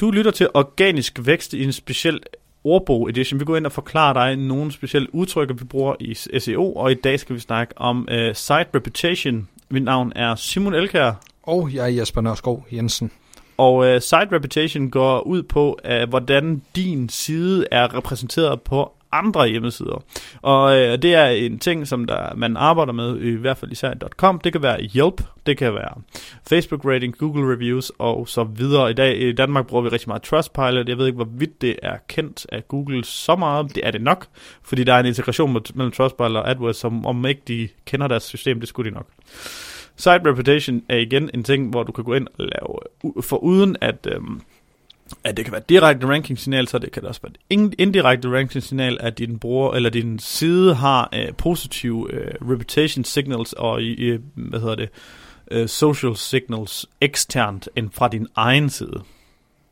Du lytter til Organisk Vækst i en speciel ordbog edition. Vi går ind og forklarer dig nogle specielle udtryk, vi bruger i SEO, og i dag skal vi snakke om uh, site reputation. Mit navn er Simon Elkær. Og jeg er Jesper Nørskov Jensen. Og uh, site reputation går ud på, uh, hvordan din side er repræsenteret på andre hjemmesider. Og øh, det er en ting, som der man arbejder med, i hvert fald især i .com. Det kan være Yelp, det kan være Facebook rating, Google reviews og så videre. I dag i Danmark bruger vi rigtig meget Trustpilot. Jeg ved ikke, hvorvidt det er kendt af Google så meget. Det er det nok, fordi der er en integration mellem Trustpilot og AdWords, som om ikke de kender deres system, det skulle de nok. Site reputation er igen en ting, hvor du kan gå ind og lave, for uden at... Øh, at det kan være direkte ranking signal, så det kan også være et indirekte ranking signal, at din bruger eller din side har øh, positive øh, reputation signals og øh, hvad hedder det, øh, social signals eksternt end fra din egen side.